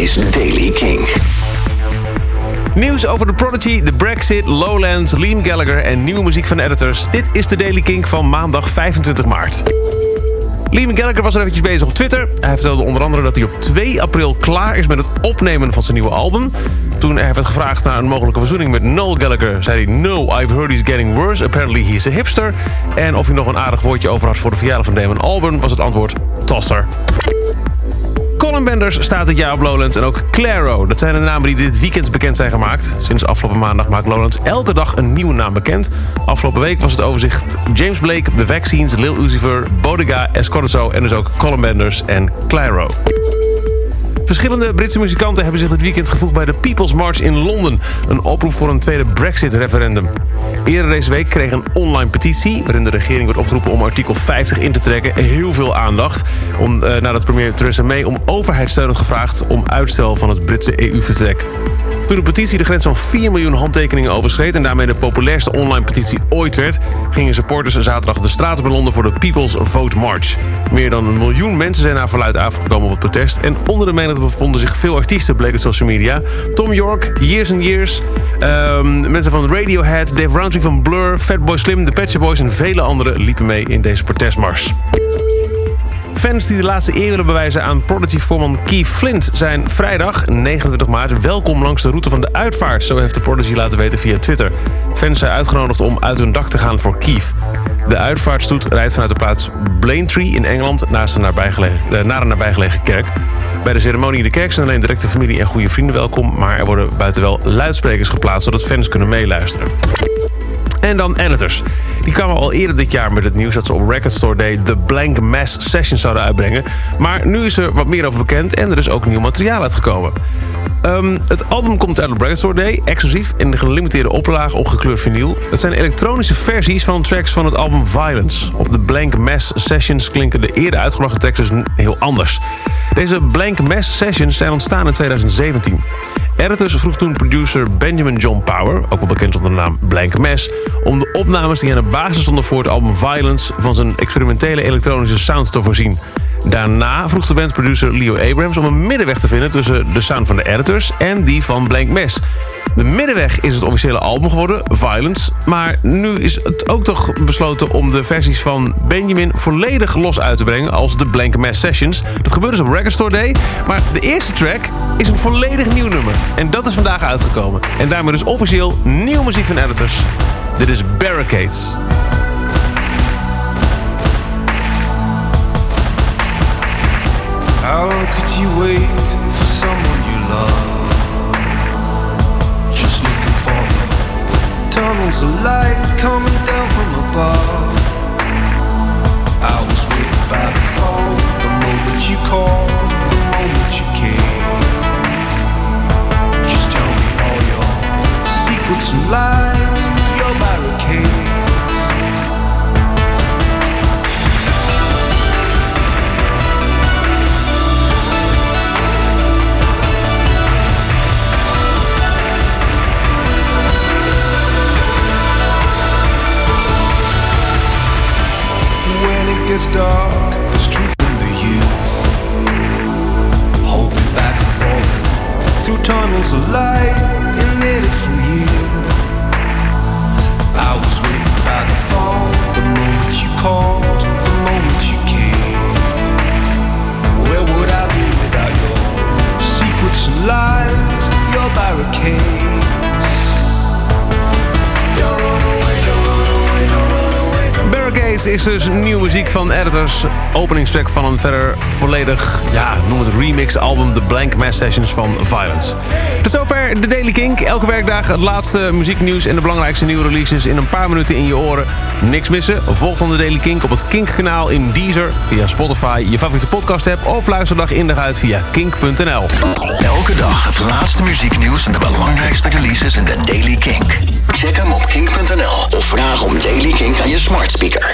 is Daily King. Nieuws over de Prodigy, de Brexit, Lowlands, Liam Gallagher en nieuwe muziek van editors. Dit is de Daily King van maandag 25 maart. Liam Gallagher was er eventjes bezig op Twitter. Hij vertelde onder andere dat hij op 2 april klaar is met het opnemen van zijn nieuwe album. Toen er werd gevraagd naar een mogelijke verzoening met Noel Gallagher... zei hij, no, I've heard he's getting worse. Apparently he's a hipster. En of hij nog een aardig woordje over had voor de verjaardag van Damon Albarn... was het antwoord tosser. Colin Benders staat dit jaar op Lowlands en ook Claro. Dat zijn de namen die dit weekend bekend zijn gemaakt. Sinds afgelopen maandag maakt Lowlands elke dag een nieuwe naam bekend. Afgelopen week was het overzicht James Blake, The Vaccines, Lil Uzi Vert, Bodega, Escorzo en dus ook Colin Benders en Claro. Verschillende Britse muzikanten hebben zich dit weekend gevoegd bij de People's March in Londen. Een oproep voor een tweede Brexit-referendum. Eerder deze week kreeg een online petitie... waarin de regering wordt opgeroepen om artikel 50 in te trekken... heel veel aandacht. Om, eh, nadat premier Theresa May om overheidssteun had gevraagd... om uitstel van het Britse EU-vertrek. Toen de petitie de grens van 4 miljoen handtekeningen overschreed... en daarmee de populairste online petitie ooit werd... gingen supporters zaterdag de straten bij Londen voor de People's Vote March. Meer dan een miljoen mensen zijn naar verluid afgekomen op het protest... en onder de menigte bevonden zich veel artiesten, bleek het social media. Tom York, Years and Years, ehm, mensen van Radiohead... Dave Rowntree van Blur, Fatboy Slim, The Shop Boys... en vele anderen liepen mee in deze protestmars. Fans die de laatste eer willen bewijzen aan Prodigy-voorman Keith Flint... zijn vrijdag, 29 maart, welkom langs de route van de uitvaart. Zo heeft de Prodigy laten weten via Twitter. Fans zijn uitgenodigd om uit hun dak te gaan voor Keith. De uitvaartstoet rijdt vanuit de plaats Blaintree in Engeland... Nabijgelegen, eh, naar een nabijgelegen kerk. Bij de ceremonie in de kerk zijn alleen directe familie en goede vrienden welkom... maar er worden buiten wel luidsprekers geplaatst... zodat fans kunnen meeluisteren. En dan editors. Die kwamen al eerder dit jaar met het nieuws dat ze op Record Store Day de Blank Mass Sessions zouden uitbrengen. Maar nu is er wat meer over bekend en er is ook nieuw materiaal uitgekomen. Um, het album komt uit op Record Store Day, exclusief in de gelimiteerde oplage op gekleurd vinyl. Het zijn elektronische versies van tracks van het album Violence. Op de Blank Mass Sessions klinken de eerder uitgebrachte tracks dus heel anders. Deze Blank Mass Sessions zijn ontstaan in 2017. Editors vroeg toen producer Benjamin John Power, ook wel bekend onder de naam Blank Mass, om de opnames die aan de basis stonden voor het album Violence van zijn experimentele elektronische sound te voorzien. Daarna vroeg de bandproducer Leo Abrams om een middenweg te vinden tussen de sound van de editors en die van Blank Mass. De middenweg is het officiële album geworden, Violence. Maar nu is het ook toch besloten om de versies van Benjamin volledig los uit te brengen als de Blank Mass Sessions. Dat gebeurde dus op Record Store Day. Maar de eerste track is een volledig nieuw nummer. En dat is vandaag uitgekomen. En daarmee dus officieel nieuwe muziek van editors. Dit is Barricades. Light coming down from above. Gets dark, there's truth in the youth. Hold me back and falling through tunnels of light it from you. I was waiting by the phone the moment you called, Barricades is dus nieuwe muziek van editors. Openingstrack van een verder volledig, ja, noem het remix album The Blank Mass Sessions van Violence. Tot zover de Daily Kink. Elke werkdag het laatste muzieknieuws en de belangrijkste nieuwe releases in een paar minuten in je oren. Niks missen. Volg dan de Daily Kink op het Kink-kanaal in Deezer, via Spotify, je favoriete podcast app of luister dag in dag uit via kink.nl. Elke dag het laatste muzieknieuws en de belangrijkste releases in de Daily Kink. Check hem op kink.nl of vraag om Daily Kink aan je smart speaker.